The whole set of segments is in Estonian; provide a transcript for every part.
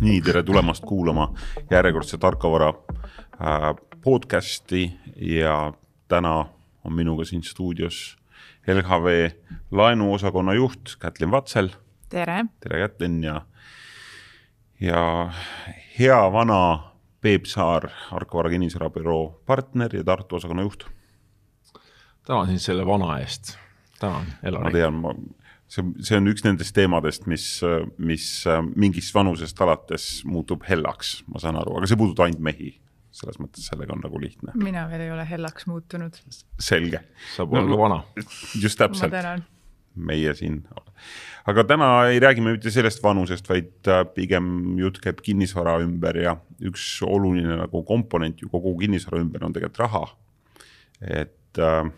nii, tere tulemast kuulama järjekordset tarkvara äh, podcast'i ja täna on minuga siin stuudios LHV laenuosakonna juht Kätlin Vatsel. tere. tere, Kätlin ja, ja hea vana Peep Saar, Arkovara kinnisvarabüroo partner ja Tartu osakonna juht. tänan sind selle vana eest, tänan, Elari. ma tean, ma see, see on üks nendest teemadest, mis, mis mingist vanusest alates muutub hellaks, ma saan aru, aga see puudutab ainult mehi. selles mõttes sellega on nagu lihtne. mina veel ei ole hellaks muutunud. selge. saab olla no, vana. just täpselt. meie siin. aga täna ei räägi me mitte sellest vanusest, vaid äh, pigem jutt käib kinnisvara ümber ja üks oluline nagu komponent ju kogu kinnisvara ümber on tegelikult raha. et äh,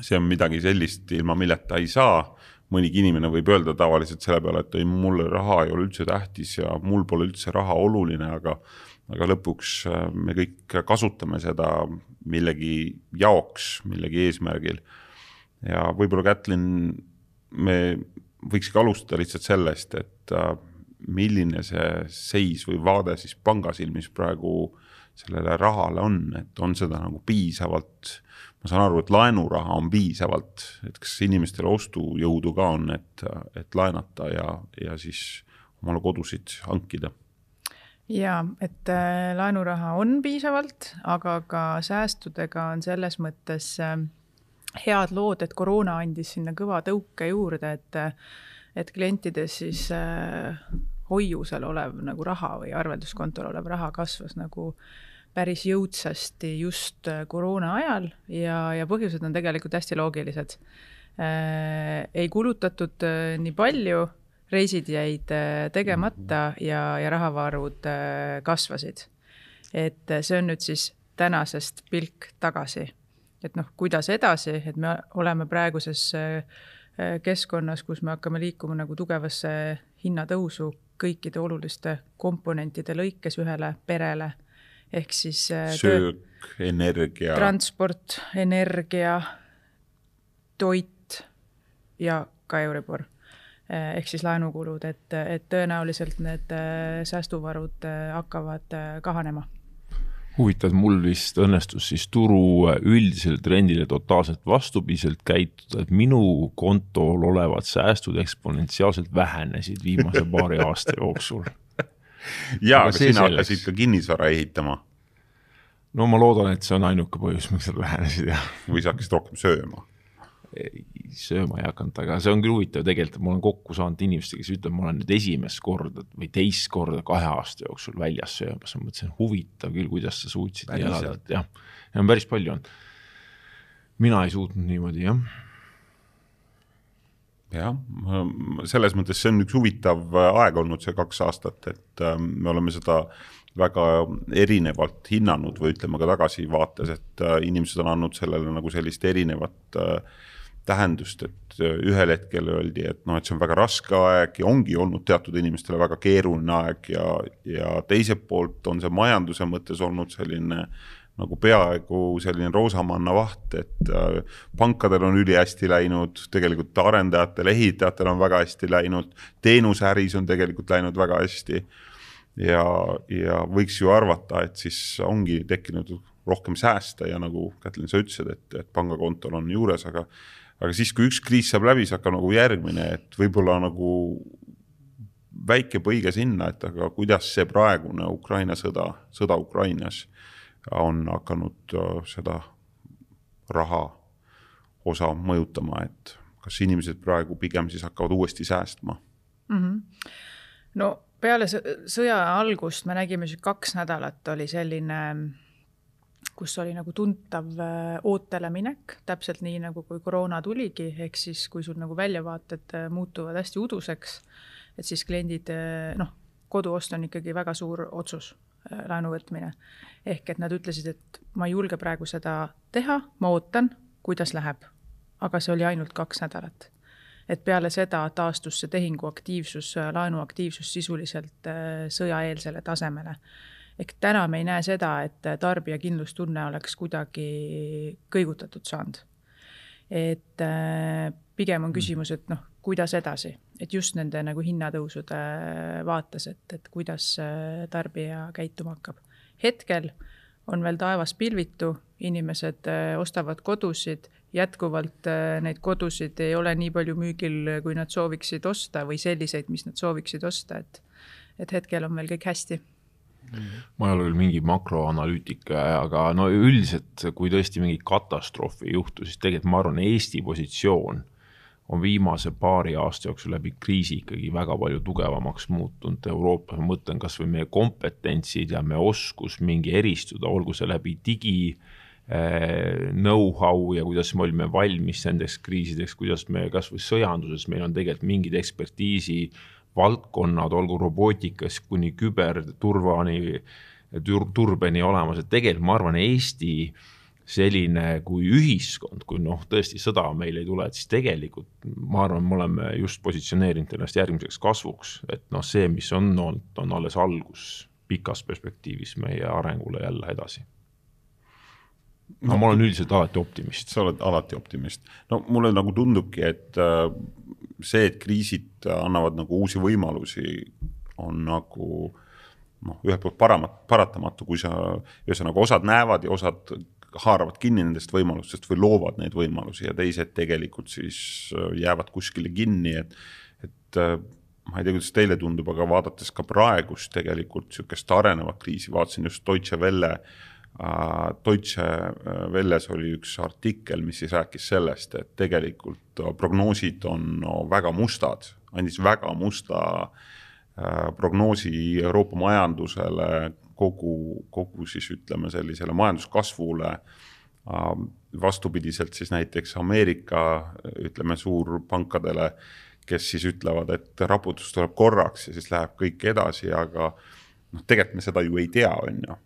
see on midagi sellist, ilma milleta ei saa mõnigi inimene võib öelda tavaliselt selle peale, et ei, mulle raha ei ole üldse tähtis ja mul pole üldse raha oluline, aga aga lõpuks äh, me kõik kasutame seda millegi jaoks, millegi eesmärgil. ja võib-olla Kätlin, me võikski alustada lihtsalt sellest, et äh, milline see seis või vaade siis panga silmis praegu sellele rahale on, et on seda nagu piisavalt ma saan aru, et laenuraha on piisavalt, et kas inimestel ostujõudu ka on, et, et laenata ja, ja siis omale kodusid hankida? ja et äh, laenuraha on piisavalt, aga ka säästudega on selles mõttes äh, head lood, et koroona andis sinna kõva tõuke juurde, et, et klientides siis äh, hoiusel olev nagu raha või arvelduskontol olev raha kasvas nagu äh, päris jõudsasti just äh, koroona ajal ja, ja põhjused on tegelikult hästi loogilised äh,. ei kulutatud äh, nii palju, reisid jäid tegemata ja, ja rahavarud kasvasid. et see on nüüd siis tänasest pilk tagasi. et noh, kuidas edasi, et me oleme praeguses keskkonnas, kus me hakkame liikuma nagu tugevasse hinnatõusu kõikide oluliste komponentide lõikes ühele perele ehk siis äh, söök, energia. transport, energia, toit ja ka Euribor. Äh, ehk siis laenukulud, et, et tõenäoliselt need äh, säästuvarud hakkavad kahanema. Huvitav, mul vist õnnestus siis turu üldisele trendile totaalselt vastupidiselt käituda, et minu kontol olevad säästud eksponentsiaalselt vähenesid viimase paari aasta jooksul ja, aga sina hakkasid ka kinnisvara ehitama. no ma loodan, et see on ainuke põhjus, miks nad vähenesid, jah. või sa hakkasid rohkem sööma? sööma ei hakanud, aga see on küll huvitav tegelikult, ma olen kokku saanud inimestega, kes ütlevad, ma olen nüüd esimest korda või teist korda kahe aasta jooksul väljas söömas, ma mõtlesin, huvitav küll, kuidas sa suutsid nii elada, et jah, ja on päris palju olnud. mina ei suutnud niimoodi, jah jah, selles mõttes see on üks huvitav äh, aeg olnud, see kaks aastat, et ähm, me oleme seda väga erinevalt hinnanud või ütleme ka tagasivaates, et äh, inimesed on andnud sellele nagu sellist erinevat äh, tähendust, et ühel hetkel öeldi, et noh, et see on väga raske aeg ja ongi olnud teatud inimestele väga keeruline aeg ja, ja teiselt poolt on see majanduse mõttes olnud selline äh, nagu peaaegu selline roosamanna vaht, et äh, pankadel on ülihästi läinud, tegelikult arendajatel, ehitajatel on väga hästi läinud, teenusäris on tegelikult läinud väga hästi. ja, ja võiks ju arvata, et siis ongi tekkinud rohkem sääste ja nagu Kätlin, sa ütlesid, et, et pangakontol on juures, aga aga siis, kui üks kriis saab läbi, siis hakkab nagu järgmine, et võib-olla nagu väike põige sinna, et aga kuidas see praegune Ukraina sõda, sõda Ukrainas on hakanud äh, seda raha osa mõjutama, et kas inimesed praegu pigem siis hakkavad uuesti säästma mm? -hmm. no peale sõja algust me nägime, kaks nädalat oli selline, kus oli nagu tuntav äh, ootele minek, täpselt nii nagu kui koroona tuligi, ehk siis kui sul nagu väljavaated äh, muutuvad hästi uduseks, et siis kliendid noh, koduost on ikkagi väga suur otsus laenu võtmine. ehk et nad ütlesid, et ma ei julge praegu seda teha, ma ootan, kuidas läheb. aga see oli ainult kaks nädalat. et peale seda taastus see tehinguaktiivsus, äh, laenuaktiivsus sisuliselt äh, sõjaeelsele tasemele. ehk täna me ei näe seda, et tarbija kindlustunne oleks kuidagi kõigutatud saanud. et pigem on küsimus, et noh, kuidas edasi, et just nende nagu hinnatõusude vaates, et, et kuidas tarbija käituma hakkab. hetkel on veel taevas pilvitu, inimesed ostavad kodusid jätkuvalt äh, neid kodusid ei ole nii palju müügil, kui nad sooviksid osta või selliseid, mis nad sooviksid osta, et, et hetkel on veel kõik hästi ma ei ole küll mingi makroanalüütik, aga no üldiselt, kui tõesti mingi katastroof ei juhtu, siis tegelikult ma arvan, Eesti positsioon on viimase paari aasta jooksul läbi kriisi ikkagi väga palju tugevamaks muutunud Euroopas, ma mõtlen kasvõi meie kompetentsid ja meie oskus mingi eristuda, olgu see läbi digi äh, Äh, know-how ja kuidas me olime valmis nendeks kriisideks, kuidas me kasvõi sõjanduses, meil on tegelikult mingid ekspertiisi valdkonnad, olgu robootikas kuni küberturvani, turbeni olemas, et tegelikult ma arvan, Eesti selline kui ühiskond, kui noh, tõesti sõda meil ei tule, et siis tegelikult ma arvan, me oleme just positsioneerinud ennast järgmiseks kasvuks, et noh, see, mis on olnud, on alles algus pikas perspektiivis meie arengule jälle edasi no ma olen üldiselt alati optimist. sa oled alati optimist. no mulle nagu tundubki, et äh, see, et kriisid annavad nagu uusi võimalusi, on nagu noh, ühelt poolt paramat-, paratamatu, kui sa, ühesõnaga osad näevad ja osad haaravad kinni nendest võimalustest või loovad neid võimalusi ja teised tegelikult siis äh, jäävad kuskile kinni, et, et äh, ma ei tea, kuidas teile tundub, aga vaadates ka praegust tegelikult niisugust arenevat kriisi, vaatasin just Deutsche Welle äh, Äh, Deutsche äh, Welles oli üks artikkel, mis siis rääkis sellest, et tegelikult äh, prognoosid on no, väga mustad, andis väga musta prognoosi Euroopa majandusele, kogu, kogu siis ütleme sellisele majanduskasvule. vastupidiselt siis näiteks Ameerika, ütleme suurpankadele, kes siis ütlevad, et raputus tuleb korraks ja siis läheb kõik edasi, aga noh, tegelikult me seda ju ei tea, on ju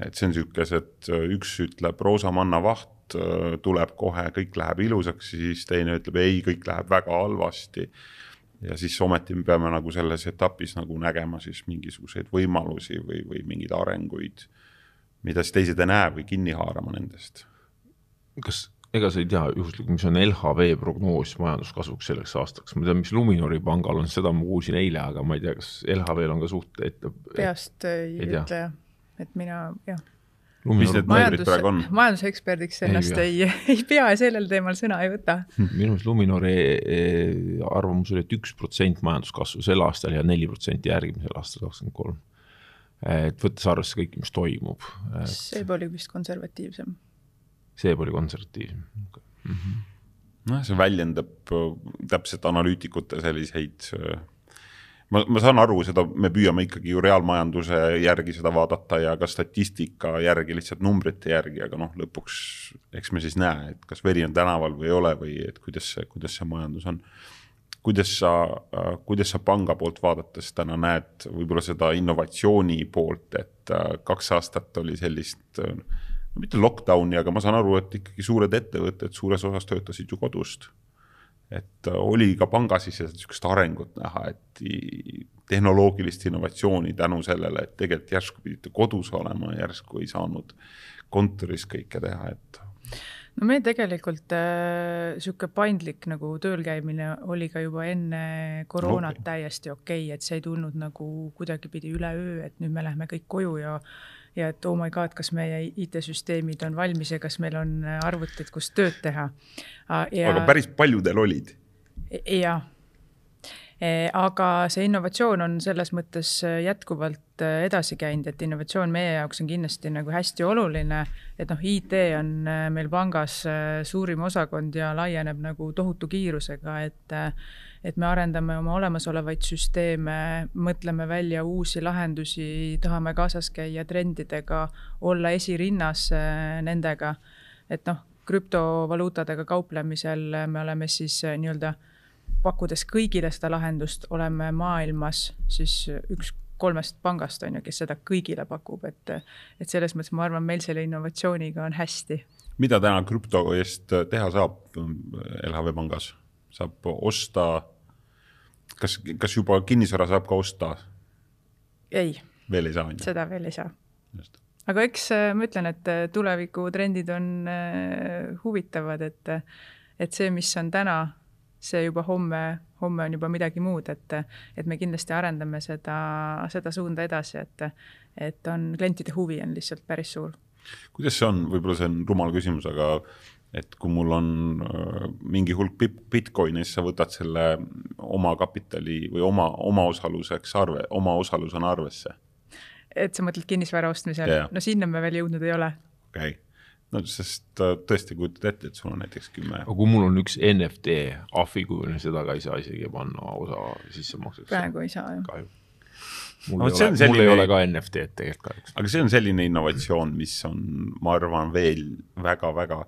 et see on niisugused, üks ütleb roosamanna vaht äh, tuleb kohe, kõik läheb ilusaks, siis teine ütleb ei, kõik läheb väga halvasti. Ja siis ometi me peame nagu selles etapis nagu nägema siis mingisuguseid võimalusi või, või mingeid arenguid, mida siis teised ei näe või kinni haarama nendest. kas, ega sa ei tea juhuslikult, mis on LHV prognoos majanduskasvuks selleks aastaks, ma tean, mis Luminori pangal on, seda ma kuulsin eile, aga ma ei tea, kas LHV-l on ka suht ette. peast ei, ei ütle jah et mina jah. Mis need numbrid praegu on? majanduseksperdiks ennast ei, ei, ei pea ja sellel teemal sõna ei võta. minu arust Luminori e, arvamus oli, et üks protsent majanduskasvu sel aastal ja neli protsenti järgmisel aastal, kakskümmend kolm. et võttes arvesse kõike, mis toimub. see oli vist konservatiivsem. see oli konservatiivsem okay. mm. -hmm noh, see väljendab täpselt analüütikute selliseid ma, ma saan aru, seda me püüame ikkagi ju reaalmajanduse järgi seda vaadata ja ka statistika järgi, lihtsalt numbrite järgi, aga noh, lõpuks eks me siis näe, et kas veri on tänaval või ei ole või et kuidas see, kuidas see majandus on. kuidas sa, kuidas sa panga poolt vaadates täna näed võib-olla seda innovatsiooni poolt, et äh, kaks aastat oli sellist no mitte lockdown'i, aga ma saan aru, et ikkagi suured ettevõtted suures osas töötasid ju kodust et äh, oli ka pangasiseselt niisugust arengut näha, et tehnoloogilist innovatsiooni tänu sellele, et tegelikult järsku pidite kodus olema, järsku ei saanud kontoris kõike teha, et no meil tegelikult äh, paindlik nagu tööl käimine oli ka juba enne koroonat okay. täiesti okei okay,, et see ei tulnud nagu kuidagipidi üleöö, et nüüd me lähme kõik koju ja ja et oh my god, kas meie IT-süsteemid on valmis ja kas meil on arvutid, kus tööd teha. aga päris paljudel olid? E-, jah e, aga see innovatsioon on selles mõttes jätkuvalt edasi käinud, et innovatsioon meie jaoks on kindlasti nagu hästi oluline. et noh, IT on meil pangas suurim osakond ja laieneb nagu tohutu kiirusega, et et me arendame oma olemasolevaid süsteeme, mõtleme välja uusi lahendusi, tahame kaasas käia trendidega, olla esirinnas äh, nendega. et noh, krüptovaluutadega kauplemisel me oleme siis äh, nii-öelda pakkudes kõigile seda lahendust, oleme maailmas siis üks kolmest pangast, on ju, kes seda kõigile pakub, et, et selles mõttes ma arvan, meil selle innovatsiooniga on hästi. mida täna krüpto eest teha saab LHV pangas? Saab osta, kas, kas juba kinnisvara saab ka osta? ei. veel ei saa, on ju? seda veel ei saa. aga eks äh, ma ütlen, et äh, tulevikutrendid on äh, huvitavad, et, et see, mis on täna, see juba homme, homme on juba midagi muud, et, et me kindlasti arendame seda, seda suunda edasi, et, et on, klientide huvi on lihtsalt päris suur. kuidas see on, võib-olla see on rumal küsimus, aga et kui mul on mingi hulk Bitcoini, siis sa võtad selle omakapitali või oma, omaosaluseks arve, omaosalusena arvesse. et sa mõtled kinnisvara ostmisel yeah., no sinna me veel jõudnud ei ole. okei okay., no sest äh, tõesti kujutad ette, et sul on näiteks kümme. aga kui mul on üks NFT ahvi kujuline, seda ka ei saa isegi panna osa sissemakseks. praegu ei saa ju. kahju mul, ei ole, selline... mul ei ole ka NFT-d tegelikult kahjuks. aga see on selline innovatsioon, mis on, ma arvan, veel väga-väga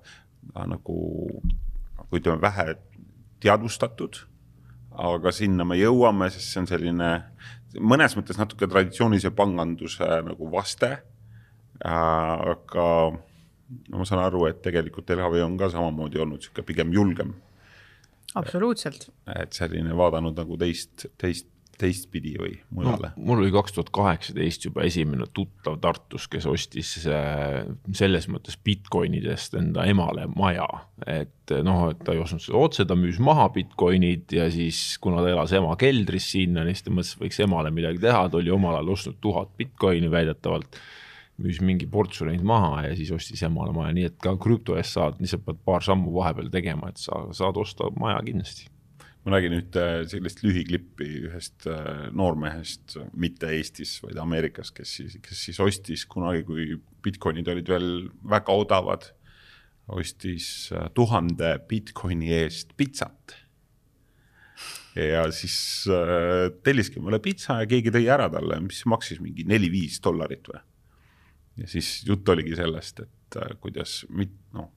nagu, nagu ütleme, vähe teadvustatud. aga sinna me jõuame, sest see on selline mõnes mõttes natuke traditsioonilise panganduse nagu vaste. aga no ma saan aru, et tegelikult LHV on ka samamoodi olnud sihuke pigem julgem. absoluutselt. et selline vaadanud nagu teist, teist teistpidi või mujale no,? mul oli kaks tuhat kaheksateist juba esimene tuttav Tartus, kes ostis äh, selles mõttes Bitcoinidest enda emale maja. et noh, et ta ei ostnud seda otse, ta müüs maha Bitcoinid ja siis, kuna ta elas ema keldris sinna, siis ta mõtles, et võiks emale midagi teha, ta oli omal ajal ostnud tuhat Bitcoini väidetavalt müüs mingi portsu neid maha ja siis ostis emale maja, nii et ka krüpto eest saad, lihtsalt pead paar sammu vahepeal tegema, et sa saad osta maja kindlasti ma nägin ühte sellist lühiklippi ühest äh, noormehest, mitte Eestis, vaid Ameerikas, kes siis, kes siis ostis kunagi, kui Bitcoinid olid veel väga odavad, ostis äh, tuhande Bitcoini eest pitsat. ja siis äh, telliski mulle pitsa ja keegi tõi ära talle, mis maksis mingi neli-viis dollarit või. ja siis jutt oligi sellest, et kuidas mit-, noh,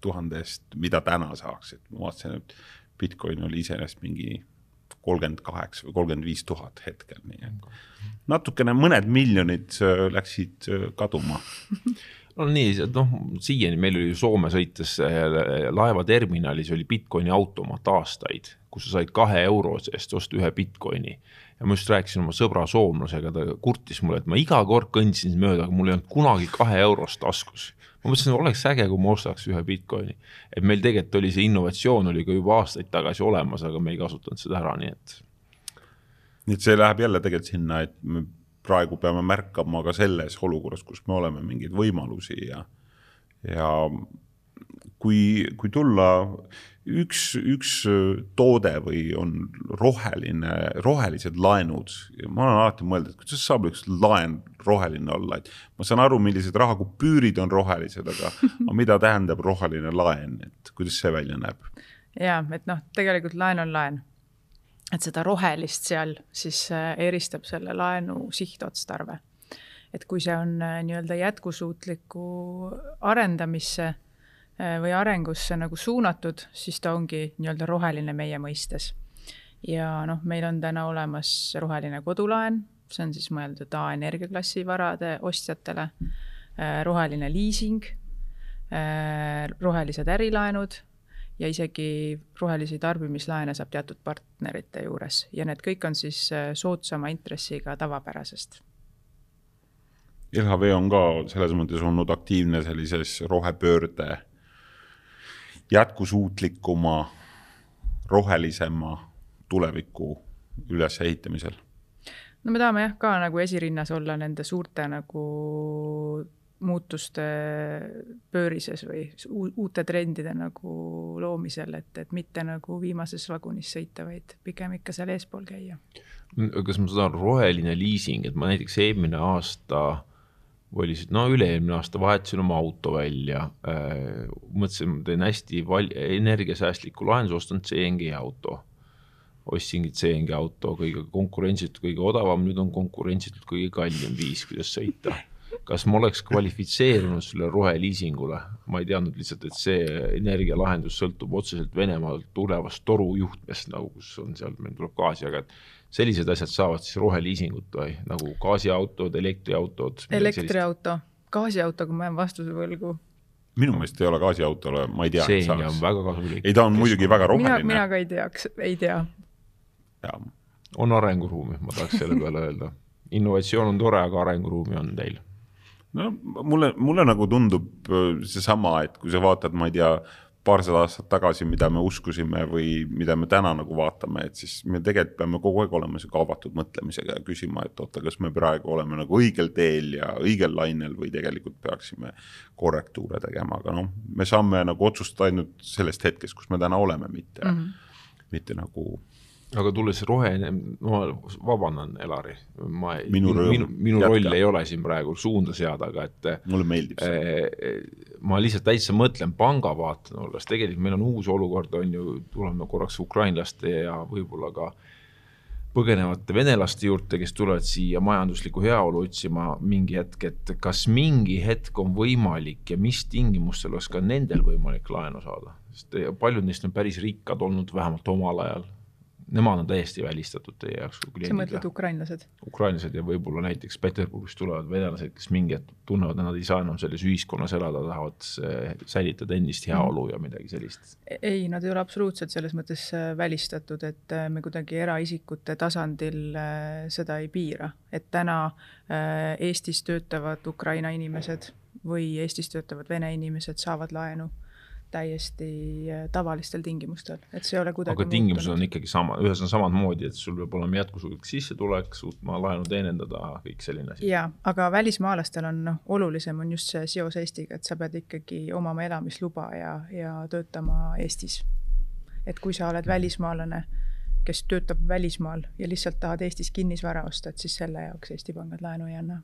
tuhande eest, mida täna saaks, et ma vaatasin, et Bitcoin oli iseenesest mingi kolmkümmend kaheksa või kolmkümmend viis tuhat hetkel, nii et natukene, mõned miljonid äh, läksid äh, kaduma. No nii, noh, siiani meil oli Soome sõites äh, laevaterminalis oli Bitcoini automaat aastaid, kus sa said kahe euro eest osta ühe Bitcoini. ja ma just rääkisin oma sõbra soomlasega, ta kurtis mulle, et ma iga kord kõndsin mööda, aga mul ei olnud kunagi kahe eurost taskus ma mõtlesin, oleks äge, kui ma ostaks ühe Bitcoini. et meil tegelikult oli see innovatsioon oli ka juba aastaid tagasi olemas, aga me ei kasutanud seda ära, nii et. nii et see läheb jälle tegelikult sinna, et me praegu peame märkama ka selles olukorras, kus me oleme, mingeid võimalusi ja, ja kui, kui tulla üks, üks toode või on roheline, rohelised laenud. ma olen alati mõelnud, et kuidas saab üks laen roheline olla, et ma saan aru, millised rahakupüürid on rohelised, aga, mida tähendab roheline laen, et kuidas see välja näeb? ja, et noh, tegelikult laen on laen. et seda rohelist seal siis äh, eristab selle laenu sihtotstarve. et kui see on äh, nii-öelda jätkusuutliku arendamisse Äh, või arengusse nagu suunatud, siis ta ongi nii-öelda roheline meie mõistes. ja noh, meil on täna olemas roheline kodulaen, see on siis mõeldud A energiaklassi varade ostjatele, äh, roheline liising, äh, rohelised ärilaenud ja isegi rohelisi tarbimislaene saab teatud partnerite juures ja need kõik on siis soodsama intressiga tavapärasest LHV on ka selles mõttes olnud aktiivne sellises rohepöörde jätkusuutlikuma, rohelisema tuleviku ülesehitamisel? no me tahame jah ka nagu esirinnas olla nende suurte nagu muutuste pöörises või uute trendide nagu loomisel, et, et mitte nagu viimases vagunis sõita, vaid pigem ikka seal eespool käia. kas ma saan roheline liising, et ma näiteks eelmine aasta oli siis, no üle-eelmine aasta vahetasin oma auto välja äh,. mõtlesin, teen hästi val-, energiasäästliku lahenduse, ostan CNG auto. ostsingi CNG auto, kõige konkurentsitult kõige odavam, nüüd on konkurentsitult kõige kallim viis, kuidas sõita. Kas ma oleks kvalifitseerunud sellele roheliisingule, ma ei teadnud lihtsalt, et see energialahendus sõltub otseselt Venemaalt tulevast torujuhtmest nagu, kus on seal, meil tuleb gaasi, aga et sellised asjad saavad siis roheliisingut või nagu gaasiautod, elektriautod? elektriauto, gaasiautoga ma jään vastuse võlgu. minu meelest ei ole gaasiautole, ma ei tea. see on väga kasulik. ei, ta on muidugi väga roheline. mina, mina ka ei teaks, ei tea. on arenguruumi, ma tahaks selle peale öelda. innovatsioon on tore, aga arenguruumi on teil no mulle, mulle nagu tundub äh, seesama, et kui sa vaatad, ma ei tea, paarsada aastat tagasi, mida me uskusime või mida me täna nagu vaatame, et siis me tegelikult peame kogu aeg olema sihuke avatud mõtlemisega ja küsima, et oota, kas me praegu oleme nagu õigel teel ja õigel lainel või tegelikult peaksime korrektuure tegema, aga noh, me saame nagu otsustada ainult sellest hetkest, kus me täna oleme, mitte mm, -hmm. mitte nagu aga tulles roheline, ma vabandan, Elari, ma, minu, minu, minu roll ei ole siin praegu suunda seada, aga et. mulle meeldib see äh,. ma lihtsalt täitsa mõtlen panga vaatenurgast, tegelikult meil on uus olukord, on ju, tuleme korraks ukrainlaste ja võib-olla ka põgenevate venelaste juurde, kes tulevad siia majanduslikku heaolu otsima mingi hetk, et kas mingi hetk on võimalik ja mis tingimustel oleks ka nendel võimalik laenu saada, sest paljud neist on päris rikkad olnud, vähemalt omal ajal nemad on täiesti välistatud teie jaoks kui kliendid? sa mõtled ukrainlased? ukrainlased ja võib-olla näiteks Peterburist tulevad venelased, kes mingi hetk tunnevad, et nad ei saa enam selles ühiskonnas elada, tahavad säilitada endist heaolu ja midagi sellist? ei, nad ei ole absoluutselt selles mõttes äh, välistatud, et äh, me kuidagi eraisikute tasandil äh, seda ei piira, et täna Eestis töötavad Ukraina inimesed või Eestis töötavad vene inimesed saavad laenu täiesti äh, tavalistel tingimustel, et see ei ole kuidagi aga tingimused muutunud. on ikkagi sama, ühesõnaga samamoodi, et sul peab olema jätkusuutlik sissetulek, suutma laenu teenindada, kõik selline asi. jaa, aga välismaalastel on noh, olulisem on just see seos Eestiga, et sa pead ikkagi omama elamisluba ja, ja töötama Eestis. et kui sa oled välismaalane, kes töötab välismaal ja lihtsalt tahad Eestis kinnisvara osta, et siis selle jaoks Eesti pangad laenu ei anna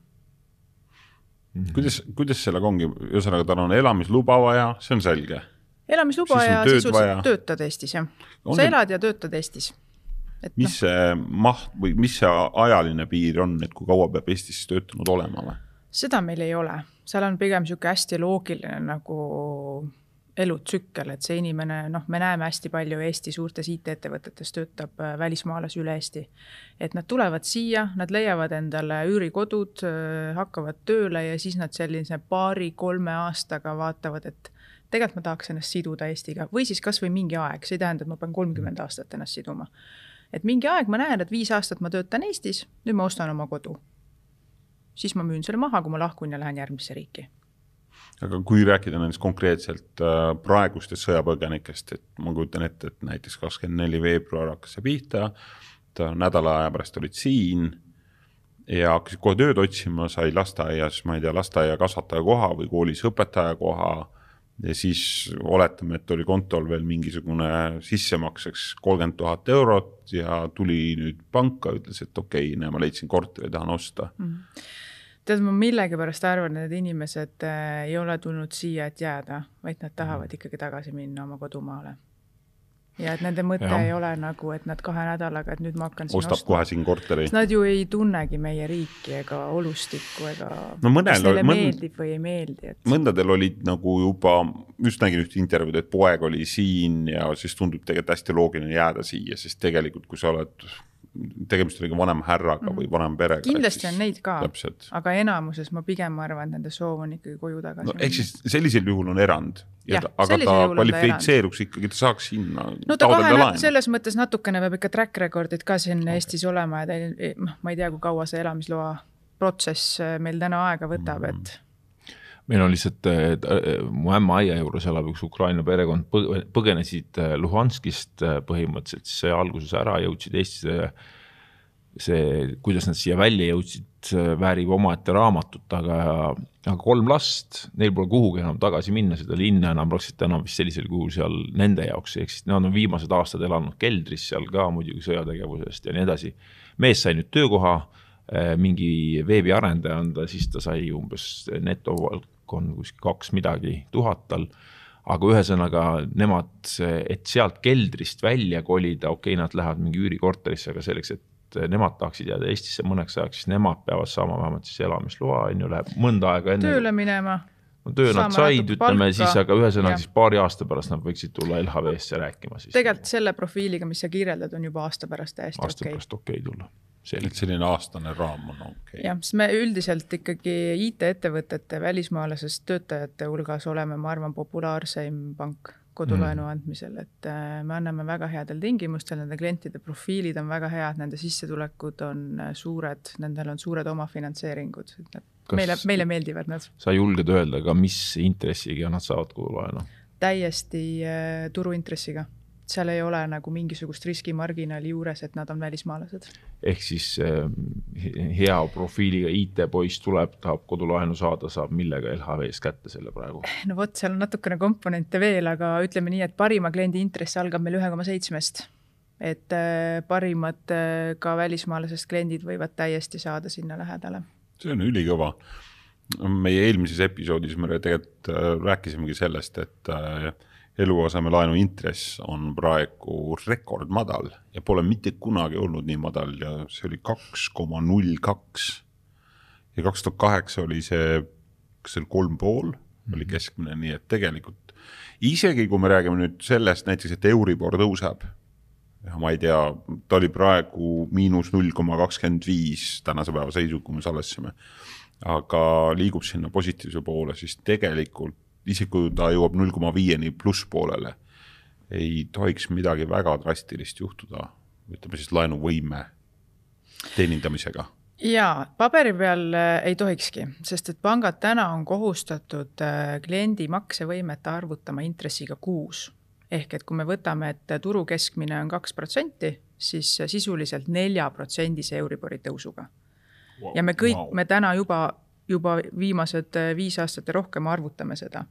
Mm -hmm. kuidas, kuidas sellega ongi, ühesõnaga tal on elamisluba vaja, see on selge elamisluba ja sisuliselt töötad Eestis, jah. sa elad ja töötad Eestis. Et mis no. see maht või mis see ajaline piir on, et kui kaua peab Eestis töötanud olema või? seda meil ei ole, seal on pigem niisugune hästi loogiline nagu elutsükkel, et see inimene, noh, me näeme hästi palju Eesti suurtes IT-ettevõtetes töötab äh, välismaalasi üle Eesti. et nad tulevad siia, nad leiavad endale üürikodud, äh, hakkavad tööle ja siis nad sellise paari-kolme aastaga vaatavad, et tegelikult ma tahaks ennast siduda Eestiga või siis kasvõi mingi aeg, see ei tähenda, et ma pean kolmkümmend mm. aastat ennast siduma. et mingi aeg ma näen, et viis aastat ma töötan Eestis, nüüd ma ostan oma kodu. siis ma müün selle maha, kui ma lahkun ja lähen järgmisse riiki. aga kui rääkida nendest konkreetselt äh, praegustest sõjapõgenikest, et ma kujutan ette, et näiteks kakskümmend neli veebruar hakkas see pihta, nädala aja pärast olid siin ja hakkasid kohe tööd otsima, sai lasteaias, ma ei tea, lasteaiakasvataja koha või koolis õpetaja koha ja siis oletame, et oli kontol veel mingisugune sissemakseks kolmkümmend tuhat eurot ja tuli nüüd panka, ütles, et okei okay,, näe, ma leidsin korteri, tahan osta mm. -hmm. tead, ma millegipärast arvan, et need inimesed äh, ei ole tulnud siia, et jääda, vaid nad tahavad mm ikkagi tagasi minna oma kodumaale ja et nende mõte ja. ei ole nagu, et nad kahe nädalaga, et nüüd ma hakkan ostab ostma. kohe siin korteri. Nad ju ei tunnegi meie riiki ega olustikku ega no mõnel, kas neile mõnd... meeldib või ei meeldi, et. mõndadel olid nagu juba, just nägin ühte intervjuud, et poeg oli siin ja siis tundub tegelikult hästi loogiline jääda siia, sest tegelikult, kui sa oled tegemist oli ka vanema härraga mm. või vanema perega. kindlasti on neid ka, aga enamuses ma pigem arvan, et nende soov on ikkagi koju tagasi no, minna. ehk siis sellisel juhul on erand. aga ta kvalifitseeruks ikkagi, ta saaks sinna. no ta kahe, selles mõttes natukene peab ikka track record'id ka siin okay. Eestis olema ja ta, noh, ma ei tea, kui kaua see elamisloa protsess meil täna aega võtab mm., et meil on lihtsalt äh,, mu ämma aia juures elab üks Ukraina perekond, põgenesid äh, Luhanskist äh, põhimõtteliselt, siis sai alguses ära, jõudsid Eestisse. see, kuidas nad siia välja jõudsid, väärib omaette raamatut, aga, aga kolm last, neil pole kuhugi enam tagasi minna, seda linna enam praktiliselt enam vist sellisel kujul seal nende jaoks ei eksist, nad on viimased aastad elanud keldris seal ka muidugi sõjategevusest ja nii edasi. mees sai nüüd töökoha mingi veebiarendaja on ta, siis ta sai umbes neto palk on kuskil kaks midagi tuhat tal. aga ühesõnaga nemad, et sealt keldrist välja kolida, okei okay,, nad lähevad mingi üürikorterisse, aga selleks, et nemad tahaksid jääda Eestisse mõneks ajaks, siis nemad peavad saama vähemalt siis elamisloa, on ju, läheb mõnda aega enne. tööle minema no töö nad said, ütleme siis, aga ühesõnaga siis paari aasta pärast nad võiksid tulla LHV-sse rääkima siis. tegelikult selle profiiliga, mis sa kirjeldad, on juba aasta pärast täiesti okei okay.. aasta pärast okei okay tulla et selline aastane raam on okei okay.. jah, sest me üldiselt ikkagi IT-ettevõtete välismaalasest töötajate hulgas oleme, ma arvan, populaarseim pank kodulaenu mm. andmisel, et äh, me anname väga headel tingimustel, nende klientide profiilid on väga head, nende sissetulekud on äh, suured, nendel on suured omafinantseeringud, et nad, meile, meile meeldivad nad. sa julged öelda ka, mis intressiga nad saavad kodulaenu? täiesti äh, turuintressiga seal ei ole nagu mingisugust riskimarginaali juures, et nad on välismaalased. ehk siis äh, hea profiiliga IT-poiss tuleb, tahab kodulaenu saada, saab millega LHV-s kätte selle praegu? no vot, seal on natukene komponente veel, aga ütleme nii, et parima kliendi intress algab meil ühe koma seitsmest. et äh, parimad äh, ka välismaalasest kliendid võivad täiesti saada sinna lähedale. see on ülikõva meie eelmises episoodis me tegelikult äh, rääkisimegi sellest, et äh, eluasemelaenu intress on praegu rekordmadal ja pole mitte kunagi olnud nii madal ja see oli kaks koma null kaks. ja kaks tuhat kaheksa oli see, kas see oli kolm pool, oli mhm. keskmine, nii et tegelikult isegi kui me räägime nüüd sellest näiteks, et Euribor tõuseb, ja ma ei tea, ta oli praegu miinus null koma kakskümmend viis tänase päeva seisuga, kui me salvestasime, aga liigub sinna positiivse poole, siis tegelikult isegi kui ta jõuab null koma viieni plusspoolele, ei tohiks midagi väga drastilist juhtuda, ütleme siis laenuvõime teenindamisega jaa, paberi peal äh, ei tohikski, sest et pangad täna on kohustatud äh, kliendi maksevõimet arvutama intressiga kuus. ehk et kui me võtame, et turu keskmine on kaks protsenti, siis sisuliselt neljaprotsendise Euribori tõusuga wow,. ja me kõik wow., me täna juba juba viimased äh, viis aastat ja rohkem arvutame seda.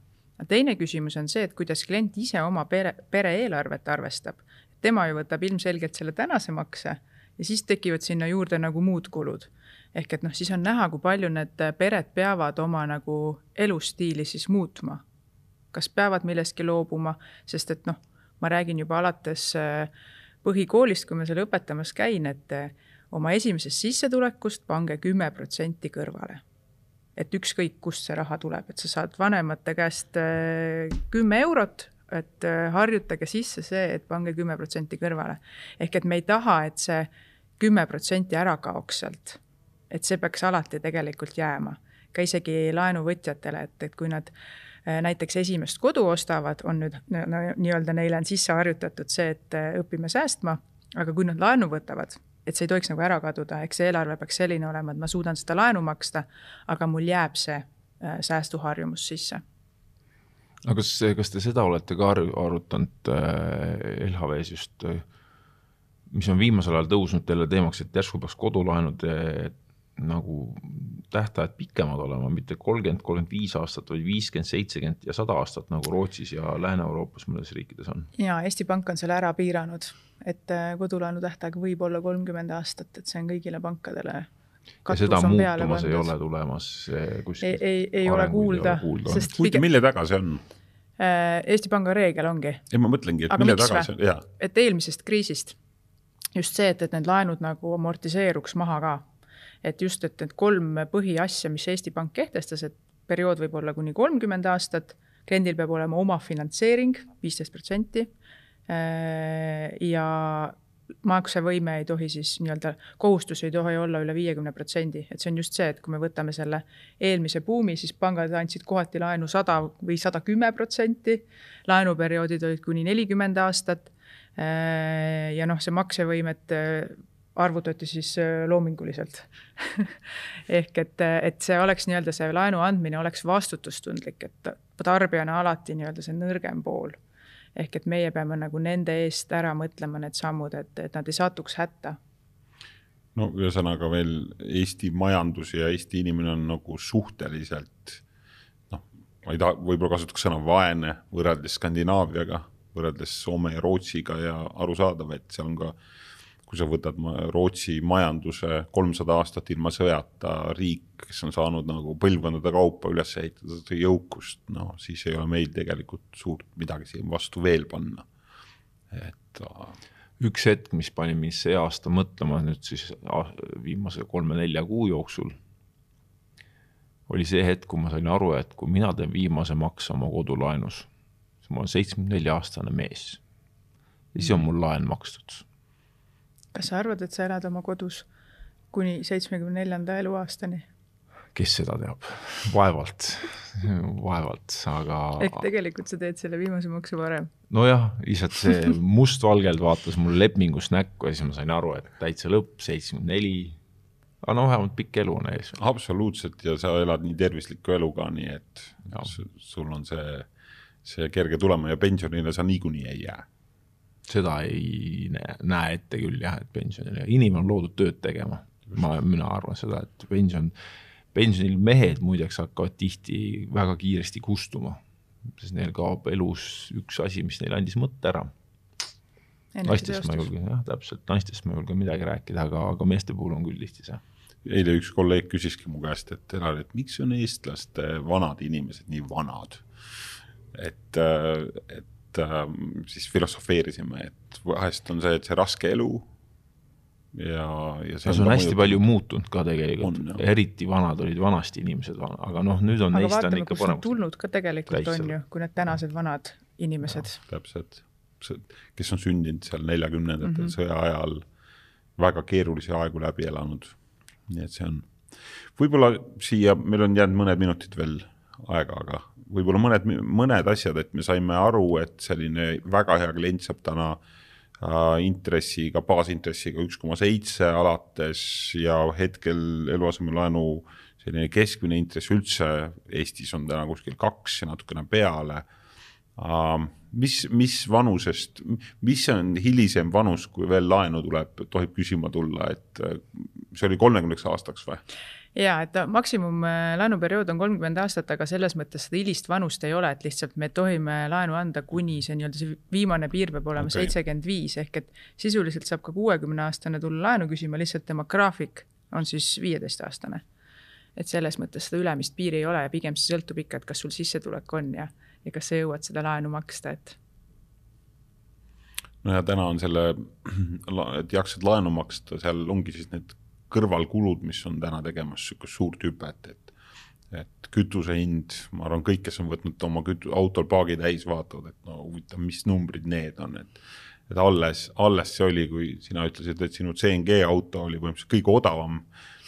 teine küsimus on see, et kuidas klient ise oma pere, pere eelarvet arvestab. tema ju võtab ilmselgelt selle tänase makse ja siis tekivad sinna juurde nagu muud kulud. ehk et noh, siis on näha, kui palju need pered peavad oma nagu elustiili siis muutma. kas peavad millestki loobuma, sest et noh, ma räägin juba alates äh, põhikoolist, kui ma seal õpetamas käin, et äh, oma esimesest sissetulekust pange kümme protsenti kõrvale et ükskõik, kust see raha tuleb, et sa saad vanemate käest äh, kümme eurot, et äh, harjutage sisse see, et pange kümme protsenti kõrvale. ehk et me ei taha, et see kümme protsenti ära kaoks sealt. et see peaks alati tegelikult jääma, ka isegi laenuvõtjatele, et, et kui nad äh, näiteks esimest kodu ostavad, on nüüd no, nii-öelda neile on sisse harjutatud see, et õpime säästma, aga kui nad laenu võtavad et see ei tohiks nagu ära kaduda, eks see eelarve peaks selline olema, et ma suudan seda laenu maksta, aga mul jääb see äh, säästuharjumus sisse. aga kas, kas te seda olete ka arutanud äh, LHV-s just, äh, mis on viimasel ajal tõusnud jälle teemaks, et järsku peaks kodulaenud nagu tähtajad pikemad olema, mitte kolmkümmend, kolmkümmend viis aastat, vaid viiskümmend, seitsekümmend ja sada aastat, nagu Rootsis ja Lääne-Euroopas mõnedes riikides on. ja Eesti Pank on selle ära piiranud et äh, kodulaenu tähtaeg võib olla kolmkümmend aastat, et see on kõigile pankadele. ja seda muutumas ei ole tulemas kuskil? ei, ei, ei ole kuulda, kuulda, sest huvitav, mille taga see on? Äh, Eesti Panga reegel ongi. ei, ma mõtlengi, et Aga mille taga see on, jaa. et eelmisest kriisist just see, et, et need laenud nagu amortiseeruks maha ka. Et just, et need kolm põhiasja, mis Eesti Pank kehtestas, et periood võib olla kuni kolmkümmend aastat, kliendil peab olema omafinantseering viisteist protsenti Äh, ja maksevõime ei tohi siis nii-öelda, kohustus ei tohi olla üle viiekümne protsendi, et see on just see, et kui me võtame selle eelmise buumi, siis pangad andsid kohati laenu sada või sada kümme protsenti. laenuperioodid olid kuni nelikümmend aastat. Äh, ja noh, see maksevõimet äh, arvutati siis loominguliselt ehk et, et see oleks nii-öelda see laenu andmine oleks vastutustundlik, et tarbijana alati nii-öelda see nõrgem pool ehk et meie peame nagu nende eest ära mõtlema need sammud, et, et nad ei satuks hätta. no ühesõnaga veel Eesti majandus ja Eesti inimene on nagu suhteliselt noh, ma ei taha, võib-olla kasutaks sõna vaene võrreldes Skandinaaviaga, võrreldes Soome ja Rootsiga ja arusaadav, et seal on ka äh, kui sa võtad Rootsi majanduse kolmsada aastat ilma sõjata riik, kes on saanud nagu põlvkondade kaupa üles ehitada jõukust, no siis ei ole meil tegelikult suurt midagi siin vastu veel panna, et. Üks hetk, mis pani mind see aasta mõtlema nüüd siis viimase kolme-nelja kuu jooksul, oli see hetk, kui ma sain aru, et kui mina teen viimase makse oma kodulaenus, siis ma olen seitsmekümne nelja aastane mees. Ja siis on mul laen makstud kas sa arvad, et sa elad oma kodus kuni seitsmekümne neljanda eluaastani? kes seda teab, vaevalt, vaevalt, aga. ehk tegelikult sa teed selle viimase makse varem? nojah, lihtsalt see mustvalgelt vaatas mul lepingust näkku ja siis ma sain aru, et täitsa lõpp, seitsekümmend neli. aga no vähemalt pikk elu on ees. absoluutselt ja sa elad nii tervislikku elu ka, nii et ja. sul on see see kerge tulema ja pensionile sa niikuinii ei jää. Seda ei näe, näe ette küll jah, et pensionile, inimene on loodud tööd tegema. ma, mina arvan seda, et pension, pensionil mehed muideks hakkavad tihti väga kiiresti kustuma, sest neil kaob elus üks asi, mis neile andis mõtte ära naistest ma ei julge, jah, täpselt, naistest ma ei julge midagi rääkida, aga, aga meeste puhul on küll tihti see. eile üks kolleeg küsiski mu käest, et Elar, et miks on eestlaste vanad inimesed nii vanad? et, et siis filosofeerisime, et vahest on see, et see raske elu ja, ja see, no, see on, on hästi palju muutunud ka tegelikult, eriti vanad olid vanasti inimesed, aga noh, nüüd on aga neist vaatame, on ikka paremaks. tulnud ka tegelikult Täisel. on ju, kui need tänased vanad inimesed. täpselt kes on sündinud seal neljakümnendatel mm -hmm. sõja ajal, väga keerulisi aegu läbi elanud. nii et see on, võib-olla siia, meil on jäänud mõned minutid veel aega, aga võib-olla mõned, mõned asjad, et me saime aru, et selline väga hea klient saab täna äh, intressiga, baasintressiga üks koma seitse alates ja hetkel eluasemelaenu selline keskmine intress üldse Eestis on täna kuskil kaks ja natukene peale uh, mis, mis vanusest, mis on hilisem vanus, kui veel laenu tuleb, tohib küsima tulla, et äh, see oli kolmekümneks aastaks või? Ja et maksimum äh, laenuperiood on kolmkümmend aastat, aga selles mõttes seda hilist vanust ei ole, et lihtsalt me tohime laenu anda, kuni see nii-öelda see viimane piir peab olema seitsekümmend okay. viis ehk et sisuliselt saab ka kuuekümne aastane tulla laenu küsima, lihtsalt tema graafik on siis viieteistaastane. et selles mõttes seda ülemist piiri ei ole ja pigem see sõltub ikka, et kas sul sissetulek on ja ja kas sa jõuad seda laenu maksta, et. no ja täna on selle, et jaksad laenu maksta, seal ongi siis need kõrvalkulud, mis on täna tegemas sihukest suurt hüpet, et et kütuse hind, ma arvan, kõik, kes on võtnud oma kütu-, autol paagi täis, vaatavad, et no huvitav, mis numbrid need on, et et alles, alles see oli, kui sina ütlesid, et sinu CNG auto oli põhimõtteliselt kõige odavam,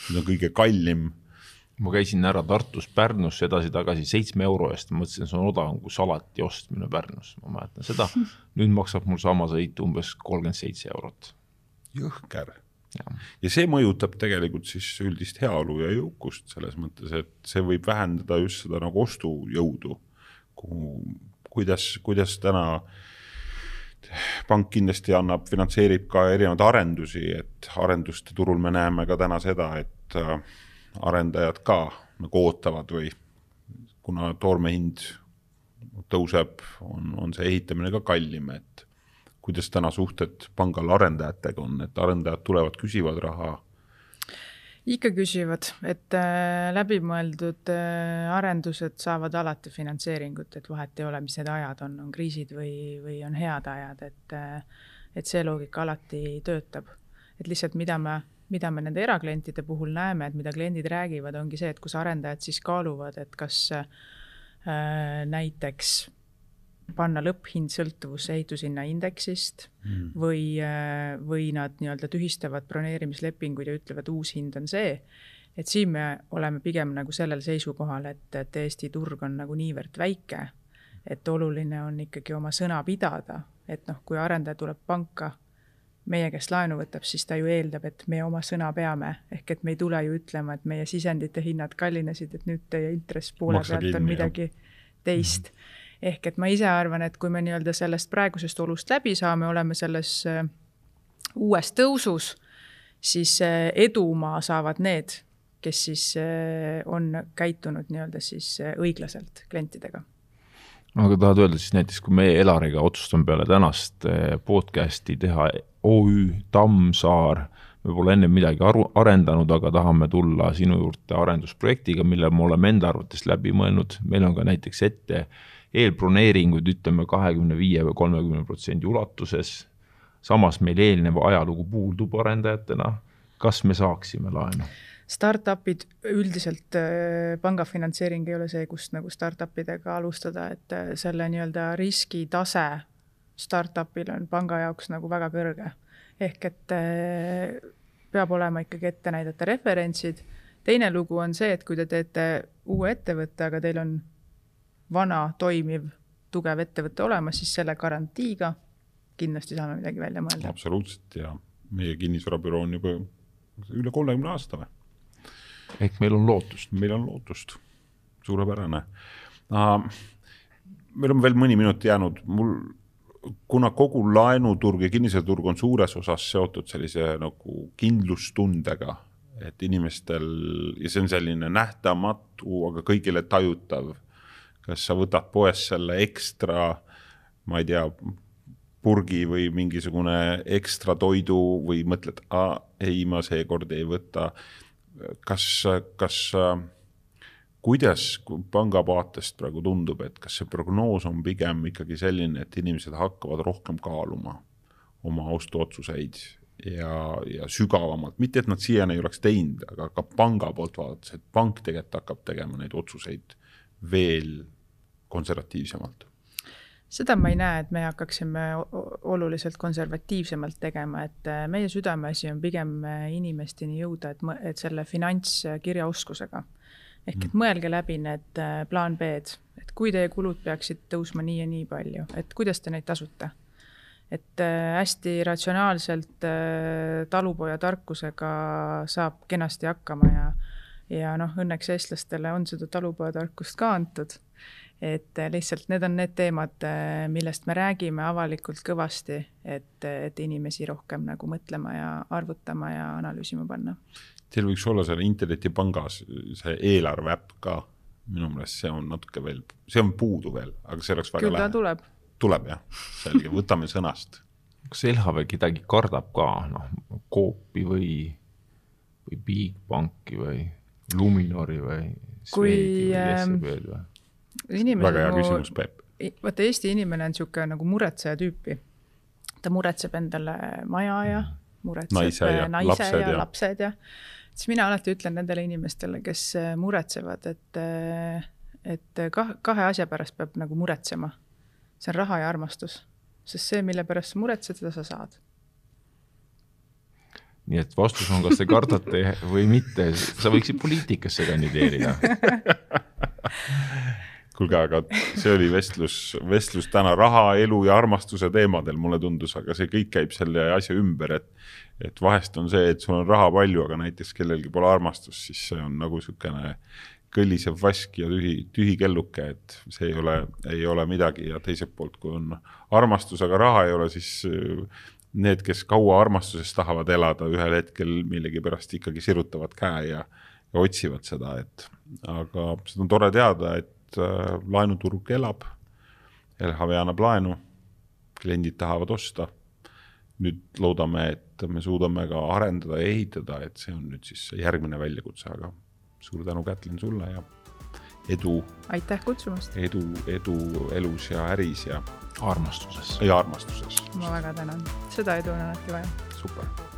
nüüd on kõige kallim ma käisin ära Tartust Pärnusse edasi-tagasi seitsme euro eest, mõtlesin, see on odavam kui salati ostmine Pärnus, ma mäletan seda. nüüd maksab mul sama sõit umbes kolmkümmend seitse eurot. jõhker. Ja see mõjutab tegelikult siis üldist heaolu ja jõukust selles mõttes, et see võib vähendada just seda nagu ostujõudu. kuhu, kuidas, kuidas täna pank kindlasti annab, finantseerib ka erinevaid arendusi, et arenduste turul me näeme ka täna seda, et äh, arendajad ka nagu ootavad või kuna toorme hind tõuseb, on, on see ehitamine ka kallim, et kuidas täna suhted pangal arendajatega on, et arendajad tulevad, küsivad raha? ikka küsivad, et äh, läbimõeldud äh, arendused saavad alati finantseeringut, et vahet ei ole, mis need ajad on, on kriisid või, või on head ajad, et äh, et see loogika alati töötab. et lihtsalt, mida me mida me nende eraklientide puhul näeme, et mida kliendid räägivad, ongi see, et kus arendajad siis kaaluvad, et kas äh, näiteks panna lõpphind sõltuvusse ehitushinna indeksist mm. või äh,, või nad nii-öelda tühistavad broneerimislepinguid ja ütlevad, uus hind on see. et siin me oleme pigem nagu sellel seisukohal, et, et Eesti turg on nagu niivõrd väike, et oluline on ikkagi oma sõna pidada, et noh, kui arendaja tuleb panka meie käest laenu võtab, siis ta ju eeldab, et me oma sõna peame, ehk et me ei tule ju ütlema, et meie sisendite hinnad kallinesid, et nüüd teie intress poole Maksa pealt on midagi jah. teist mm. -hmm. Ehk et ma ise arvan, et kui me nii-öelda sellest praegusest olust läbi saame, oleme selles äh, uues tõusus, siis äh, edumaa saavad need, kes siis äh, on käitunud nii-öelda siis õiglaselt klientidega. Aga tahad öelda siis näiteks, kui meie Elariga otsustame peale tänast podcast'i teha OÜ Tammsaar, me pole enne midagi aru, arendanud, aga tahame tulla sinu juurde arendusprojektiga, mille me oleme enda arvates läbi mõelnud, meil on ka näiteks ette eelbroneeringud, ütleme kahekümne viie või kolmekümne protsendi ulatuses, samas meil eelnev ajalugu puudub arendajatena, kas me saaksime laenu? Startupid üldiselt äh, panga finantseering ei ole see, kust nagu startup idega alustada, et äh, selle nii-öelda riskitase startup'il on panga jaoks nagu väga kõrge. ehk et eh, peab olema ikkagi ette näidata referentsid. teine lugu on see, et kui te teete uue ettevõtte, aga teil on vana, toimiv, tugev ettevõte olemas, siis selle garantiiga kindlasti saame midagi välja mõelda. absoluutselt ja meie kinnisvarabüroo on juba üle kolmekümne aasta või? ehk meil on lootust. meil on lootust, suurepärane uh, meil on veel mõni minut jäänud, mul, kuna kogu laenuturg ja kinnisvaraturg on suures osas seotud sellise nagu kindlustundega, et inimestel ja see on selline nähtamatu, aga kõigile tajutav. Kas sa võtad poest selle ekstra, ma ei tea, purgi või mingisugune ekstra toidu või mõtled, ei, ma seekord ei võta. kas, kas kuidas panga vaatest praegu tundub, et kas see prognoos on pigem ikkagi selline, et inimesed hakkavad rohkem kaaluma oma ostuotsuseid ja, ja sügavamalt, mitte et nad siiani ei oleks teinud, aga ka panga poolt vaadates, et pank tegelikult hakkab tegema neid otsuseid veel konservatiivsemalt? Seda ma ei näe, et me hakkaksime oluliselt konservatiivsemalt tegema, et äh, meie südameasi on pigem äh, inimesteni jõuda, et, et selle finantskirjaoskusega ehk et mõelge läbi need äh, plaan B-d, et kui teie kulud peaksid tõusma nii ja nii palju, et kuidas te neid tasute. et hästi ratsionaalselt talupoja tarkusega saab kenasti hakkama ja, ja noh, õnneks eestlastele on seda talupoja tarkust ka antud. et lihtsalt need on need teemad, millest me räägime avalikult kõvasti, et, et inimesi rohkem nagu mõtlema ja arvutama ja analüüsima panna Teil võiks olla seal internetipangas see eelarve äpp ka, minu meelest see on natuke veel, see on puudu veel, aga see oleks väga küll ta tuleb. tuleb jah, selge, võtame sõnast. kas LHV kedagi kardab ka, noh, Coopi või, või Bigbanki või Luminori või? kui ähm, väga hea nagu, küsimus, Peep. vaata, Eesti inimene on niisugune nagu muretseja tüüpi. ta muretseb endale maja ja mm. muretseb naise ja, naise lapsed ja, ja lapsed ja siis mina alati ütlen nendele inimestele, kes äh, muretsevad, et, äh, et kah-, kahe asja pärast peab nagu muretsema. see on raha ja armastus, sest see, mille pärast sa muretsed, seda sa saad. Nii et vastus on, kas te kardate või mitte, sa võiksid poliitikasse kandideerida. Kuulge, aga see oli vestlus, vestlus täna raha, elu ja armastuse teemadel, mulle tundus, aga see kõik käib selle asja ümber, et et vahest on see, et sul on raha palju, aga näiteks kellelgi pole armastust, siis see on nagu niisugune kõllisev vask ja tühi, tühi kelluke, et see ei ole, ei ole midagi. Ja teiselt poolt, kui on armastus, aga raha ei ole, siis need, kes kaua armastuses tahavad elada, ühel hetkel millegipärast ikkagi sirutavad käe ja, ja otsivad seda, et aga seda on tore teada, et äh, laenuturg elab. LHV annab laenu, kliendid tahavad osta nüüd loodame, et me suudame ka arendada ja ehitada, et see on nüüd siis järgmine väljakutse, aga suur tänu, Kätlin, sulle ja edu. aitäh kutsumast. edu, edu elus ja äris ja. armastuses. ja armastuses. ma väga tänan, seda edu on alati vaja. super